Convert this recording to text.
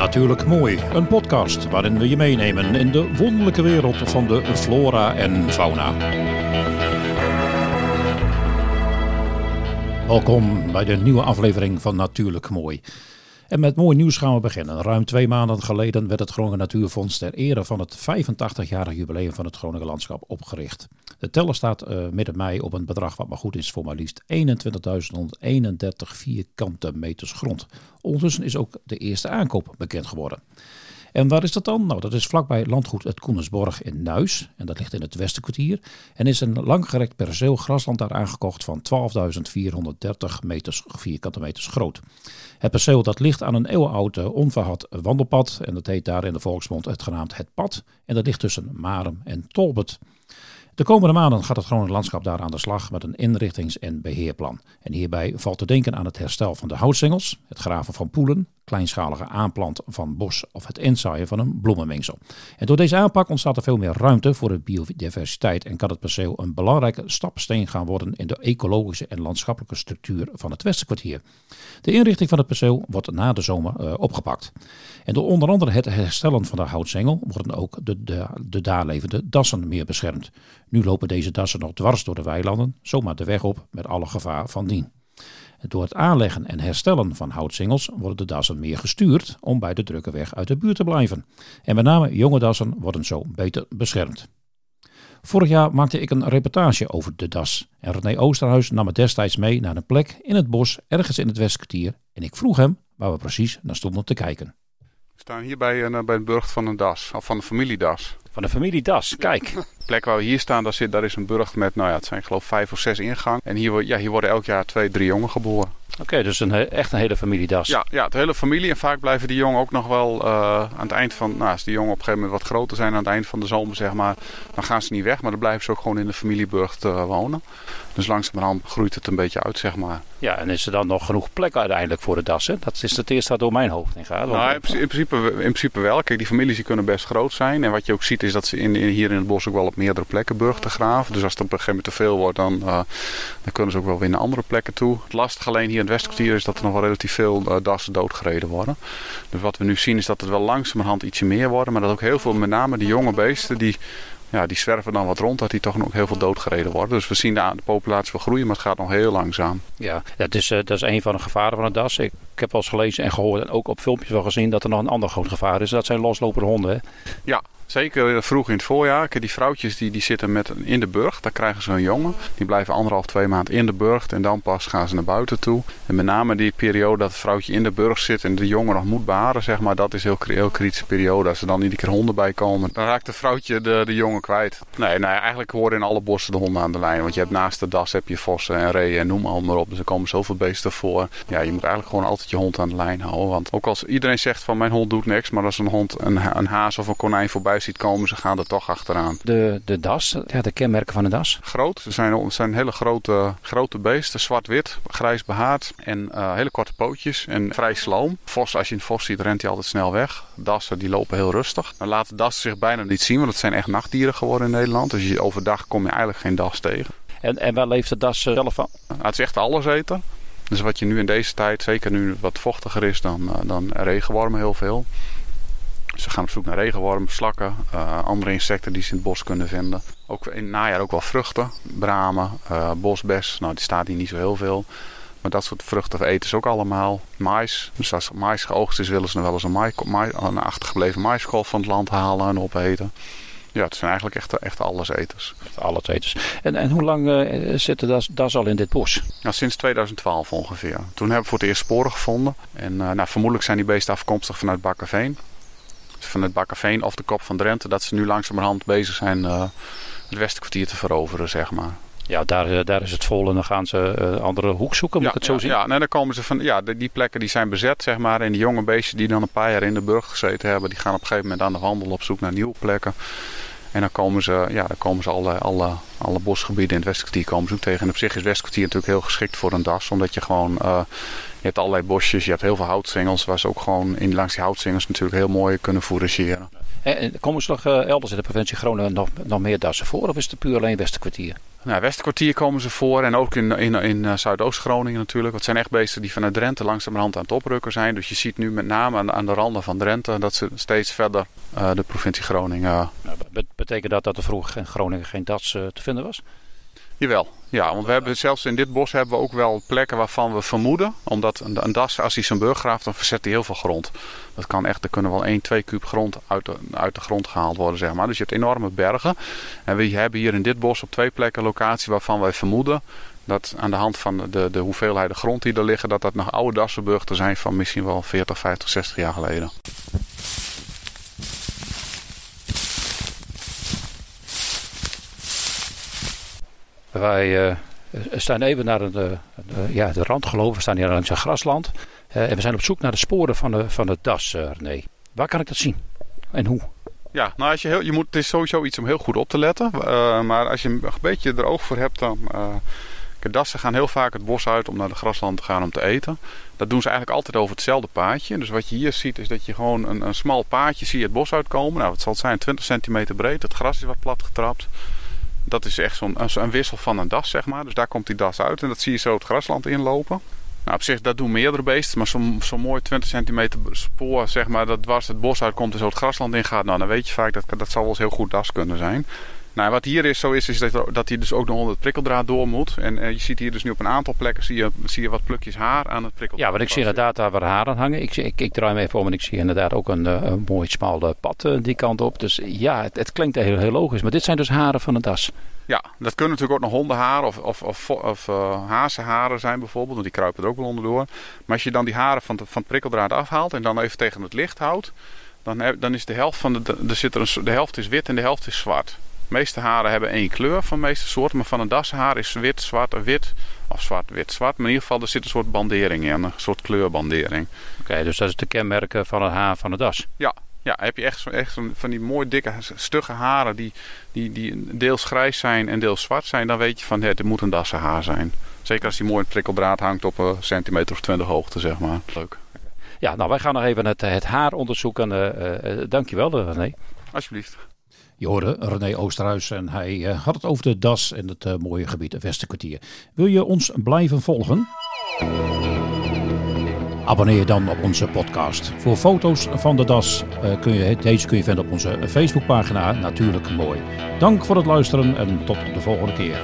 Natuurlijk Mooi, een podcast waarin we je meenemen in de wonderlijke wereld van de flora en fauna. Welkom bij de nieuwe aflevering van Natuurlijk Mooi. En met mooi nieuws gaan we beginnen. Ruim twee maanden geleden werd het Groningen Natuurfonds ter ere van het 85-jarig jubileum van het Groningen landschap opgericht. De teller staat uh, midden mei op een bedrag wat maar goed is voor maar liefst 21.131 vierkante meters grond. Ondertussen is ook de eerste aankoop bekend geworden. En waar is dat dan? Nou, dat is vlakbij landgoed het Koenersborg in Nuis. En dat ligt in het Westenkwartier. En is een langgerekt perceel grasland daar aangekocht van 12.430 meters, vierkante meters groot. Het perceel dat ligt aan een eeuwenoud onverhad wandelpad. En dat heet daar in de volksmond het genaamd Het Pad. En dat ligt tussen Marem en Tolbert. De komende maanden gaat het Groningen landschap daar aan de slag met een inrichtings- en beheerplan. En hierbij valt te denken aan het herstel van de houtsingels, het graven van poelen, kleinschalige aanplant van bos of het inzaaien van een bloemenmengsel. En door deze aanpak ontstaat er veel meer ruimte voor de biodiversiteit en kan het perceel een belangrijke stapsteen gaan worden in de ecologische en landschappelijke structuur van het Westenkwartier. De inrichting van het perceel wordt na de zomer uh, opgepakt. En door onder andere het herstellen van de houtsengel worden ook de, de, de daar levende dassen meer beschermd. Nu lopen deze dassen nog dwars door de weilanden, zomaar de weg op met alle gevaar van dien. Door het aanleggen en herstellen van houtsingels worden de dassen meer gestuurd om bij de drukke weg uit de buurt te blijven. En met name jonge dassen worden zo beter beschermd. Vorig jaar maakte ik een reportage over de das. En René Oosterhuis nam me destijds mee naar een plek in het bos ergens in het Westkwartier. En ik vroeg hem waar we precies naar stonden te kijken. We staan hier bij, een, bij het burcht van een das, of van de familie Das. Van de familie Das, kijk. De plek waar we hier staan, daar, zit, daar is een burcht met, nou ja, het zijn geloof vijf of zes ingangen. En hier, ja, hier worden elk jaar twee, drie jongen geboren. Oké, dus een, echt een hele familie das. Ja, ja, de hele familie. En vaak blijven die jongen ook nog wel uh, aan het eind van... Nou, als die jongen op een gegeven moment wat groter zijn aan het eind van de zomer, zeg maar... dan gaan ze niet weg, maar dan blijven ze ook gewoon in de familieburcht uh, wonen. Dus langzamerhand groeit het een beetje uit, zeg maar. Ja, en is er dan nog genoeg plek uiteindelijk voor de dassen? Dat is het eerste wat door mijn hoofd in gaat. Nou, in, principe, in principe wel. Kijk, die families die kunnen best groot zijn. En wat je ook ziet is dat ze in, hier in het bos ook wel op meerdere plekken burchten graven. Dus als het op een gegeven moment te veel wordt, dan, uh, dan kunnen ze ook wel weer naar andere plekken toe. Het lastige alleen hier in het Westkwartier is dat er nog wel relatief veel uh, dassen doodgereden worden. Dus wat we nu zien is dat het wel langzamerhand ietsje meer worden. Maar dat ook heel veel, met name die jonge beesten, die ja, die zwerven dan wat rond, dat die toch nog heel veel doodgereden worden. Dus we zien de, de populatie wel groeien, maar het gaat nog heel langzaam. Ja, dat is, uh, dat is een van de gevaren van het das. Ik, ik heb wel eens gelezen en gehoord en ook op filmpjes wel gezien dat er nog een ander groot gevaar is. Dat zijn loslopende honden. Hè? Ja, Zeker vroeg in het voorjaar. Die vrouwtjes die, die zitten met, in de burcht. Daar krijgen ze een jongen. Die blijven anderhalf, twee maanden in de burcht. En dan pas gaan ze naar buiten toe. En met name die periode dat het vrouwtje in de burcht zit en de jongen nog moet baren, zeg maar. Dat is een heel, heel kritische periode. Als er dan iedere keer honden bij komen, dan raakt het vrouwtje de, de jongen kwijt. Nee, nee, eigenlijk horen in alle bossen de honden aan de lijn. Want je hebt naast de das heb je vossen en reeën en noem allemaal op. Dus er komen zoveel beesten voor. Ja, je moet eigenlijk gewoon altijd je hond aan de lijn houden. Want ook als iedereen zegt van mijn hond doet niks. Maar als een hond een, een haas of een konijn voorbij ziet komen, ze gaan er toch achteraan. De, de das, ja, de kenmerken van de das? Groot. Ze zijn, zijn hele grote, grote beesten. Zwart-wit, grijs behaard. En uh, hele korte pootjes. En vrij sloom. Vos, als je een vos ziet, rent hij altijd snel weg. Dassen die lopen heel rustig. Dan laten dassen zich bijna niet zien, want het zijn echt nachtdieren geworden in Nederland. Dus je, overdag kom je eigenlijk geen das tegen. En, en waar leeft de das eh, zelf van? het is echt alles eten. Dus wat je nu in deze tijd, zeker nu wat vochtiger is dan, uh, dan regenwormen heel veel. Ze gaan op zoek naar regenwormen, slakken, uh, andere insecten die ze in het bos kunnen vinden. Ook in het najaar ook wel vruchten, bramen, uh, bosbes. Nou, die staat hier niet zo heel veel. Maar dat soort vruchten eten ze ook allemaal. Mais. Dus als mais geoogst is, willen ze nog wel eens een, maai, maai, een achtergebleven maiskolf van het land halen en opeten. Ja, het zijn eigenlijk echt, echt alleseters. Alleseters. En, en hoe lang uh, zitten das, das al in dit bos? Nou, sinds 2012 ongeveer. Toen hebben we voor het eerst sporen gevonden. En uh, nou, vermoedelijk zijn die beesten afkomstig vanuit Bakkerveen van het Bakkerveen of de Kop van Drenthe, dat ze nu langzamerhand bezig zijn uh, het Westenkwartier te veroveren, zeg maar. Ja, daar, eh, daar is het vol en dan gaan ze uh, andere hoek zoeken, moet ik het zo zien? Ja, nee, dan komen ze van, ja, die plekken die zijn bezet, zeg maar. En die jonge beestjes die dan een paar jaar in de burg gezeten hebben, die gaan op een gegeven moment aan de wandel op zoek naar nieuwe plekken. En dan komen ze, ja, dan komen ze alle, alle, alle bosgebieden in het Westkwartier komen ze ook tegen. En op zich is het Westkwartier natuurlijk heel geschikt voor een das. Omdat je gewoon, uh, je hebt allerlei bosjes, je hebt heel veel houtsingels. Waar ze ook gewoon in, langs die houtsingels natuurlijk heel mooi kunnen fourageren. En komen ze nog uh, elders in de provincie Groningen nog, nog meer dassen voor? Of is het puur alleen Westenkwartier? Nou, Westerkwartier komen ze voor en ook in, in, in uh, Zuidoost-Groningen natuurlijk. Het zijn echt beesten die vanuit Drenthe langzamerhand aan het oprukken zijn. Dus je ziet nu met name aan, aan de randen van Drenthe dat ze steeds verder uh, de provincie Groningen... Betekent dat dat er vroeger in Groningen geen DAS uh, te vinden was? Jawel, ja, want we hebben zelfs in dit bos hebben we ook wel plekken waarvan we vermoeden, omdat een, een das, als hij zijn burg graaft, dan verzet hij heel veel grond. Dat kan echt, er kunnen wel 1, 2 kuub grond uit de, uit de grond gehaald worden, zeg maar. Dus je hebt enorme bergen. En we hebben hier in dit bos op twee plekken locaties waarvan wij vermoeden dat aan de hand van de, de hoeveelheden grond die er liggen, dat dat nog oude dassenburgten zijn van misschien wel 40, 50, 60 jaar geleden. Wij uh, staan even naar de, de, ja, de rand gelopen. We staan hier langs een grasland. Uh, en we zijn op zoek naar de sporen van de, van de das, uh, René. Waar kan ik dat zien? En hoe? Ja, nou als je heel, je moet, het is sowieso iets om heel goed op te letten. maar als je een beetje er oog voor hebt, dan... dassen gaan heel vaak het bos uit om naar de grasland te gaan om te eten. Dat doen ze eigenlijk altijd over hetzelfde paadje. Dus wat je hier ziet is dat je gewoon een, een smal paadje zie je het bos uitkomen. Nou, het zal zijn 20 centimeter breed. Het gras is wat plat getrapt. Dat is echt zo'n een wissel van een das, zeg maar. Dus daar komt die das uit en dat zie je zo het grasland inlopen. Nou, op zich, dat doen meerdere beesten. Maar zo'n zo mooi 20 centimeter spoor, zeg maar, dat dwars het bos uitkomt en zo het grasland ingaat. Nou, dan weet je vaak dat dat zal wel eens heel goed das kunnen zijn. Nou, wat hier is, zo is, is dat, dat hij dus ook nog onder het prikkeldraad door moet. En uh, je ziet hier dus nu op een aantal plekken zie je, zie je wat plukjes haar aan het prikkeldraad. Ja, want ik zie inderdaad daar waar haren hangen. Ik, ik, ik draai me even om en ik zie inderdaad ook een, uh, een mooi smal pad uh, die kant op. Dus ja, het, het klinkt heel, heel logisch. Maar dit zijn dus haren van een das. Ja, dat kunnen natuurlijk ook nog hondenharen of, of, of, of hazenharen zijn bijvoorbeeld. Want die kruipen er ook wel onderdoor. Maar als je dan die haren van, de, van het prikkeldraad afhaalt en dan even tegen het licht houdt. Dan, dan is de helft van de, de, zit er een, de helft is wit en de helft is zwart. De meeste haren hebben één kleur van de meeste soorten. Maar van een dashaar is wit, zwart, wit. Of zwart, wit, zwart. Maar in ieder geval er zit een soort bandering in. Een soort kleurbandering. Oké, dus dat is de kenmerken van het haar van de das. Ja, ja, heb je echt, echt van die mooi dikke, stugge haren die, die, die deels grijs zijn en deels zwart zijn, dan weet je van het moet een haar zijn. Zeker als die mooi in prikkeldraad hangt op een centimeter of twintig hoogte, zeg maar. Leuk. Ja, nou wij gaan nog even het, het haar onderzoeken. Uh, uh, dankjewel René. Alsjeblieft. Je hoorde René Oosterhuis en hij uh, had het over de das in het uh, mooie gebied Westerkwartier. Wil je ons blijven volgen? Abonneer je dan op onze podcast. Voor foto's van de das uh, kun je, deze kun je vinden op onze Facebookpagina Natuurlijk Mooi. Dank voor het luisteren en tot de volgende keer.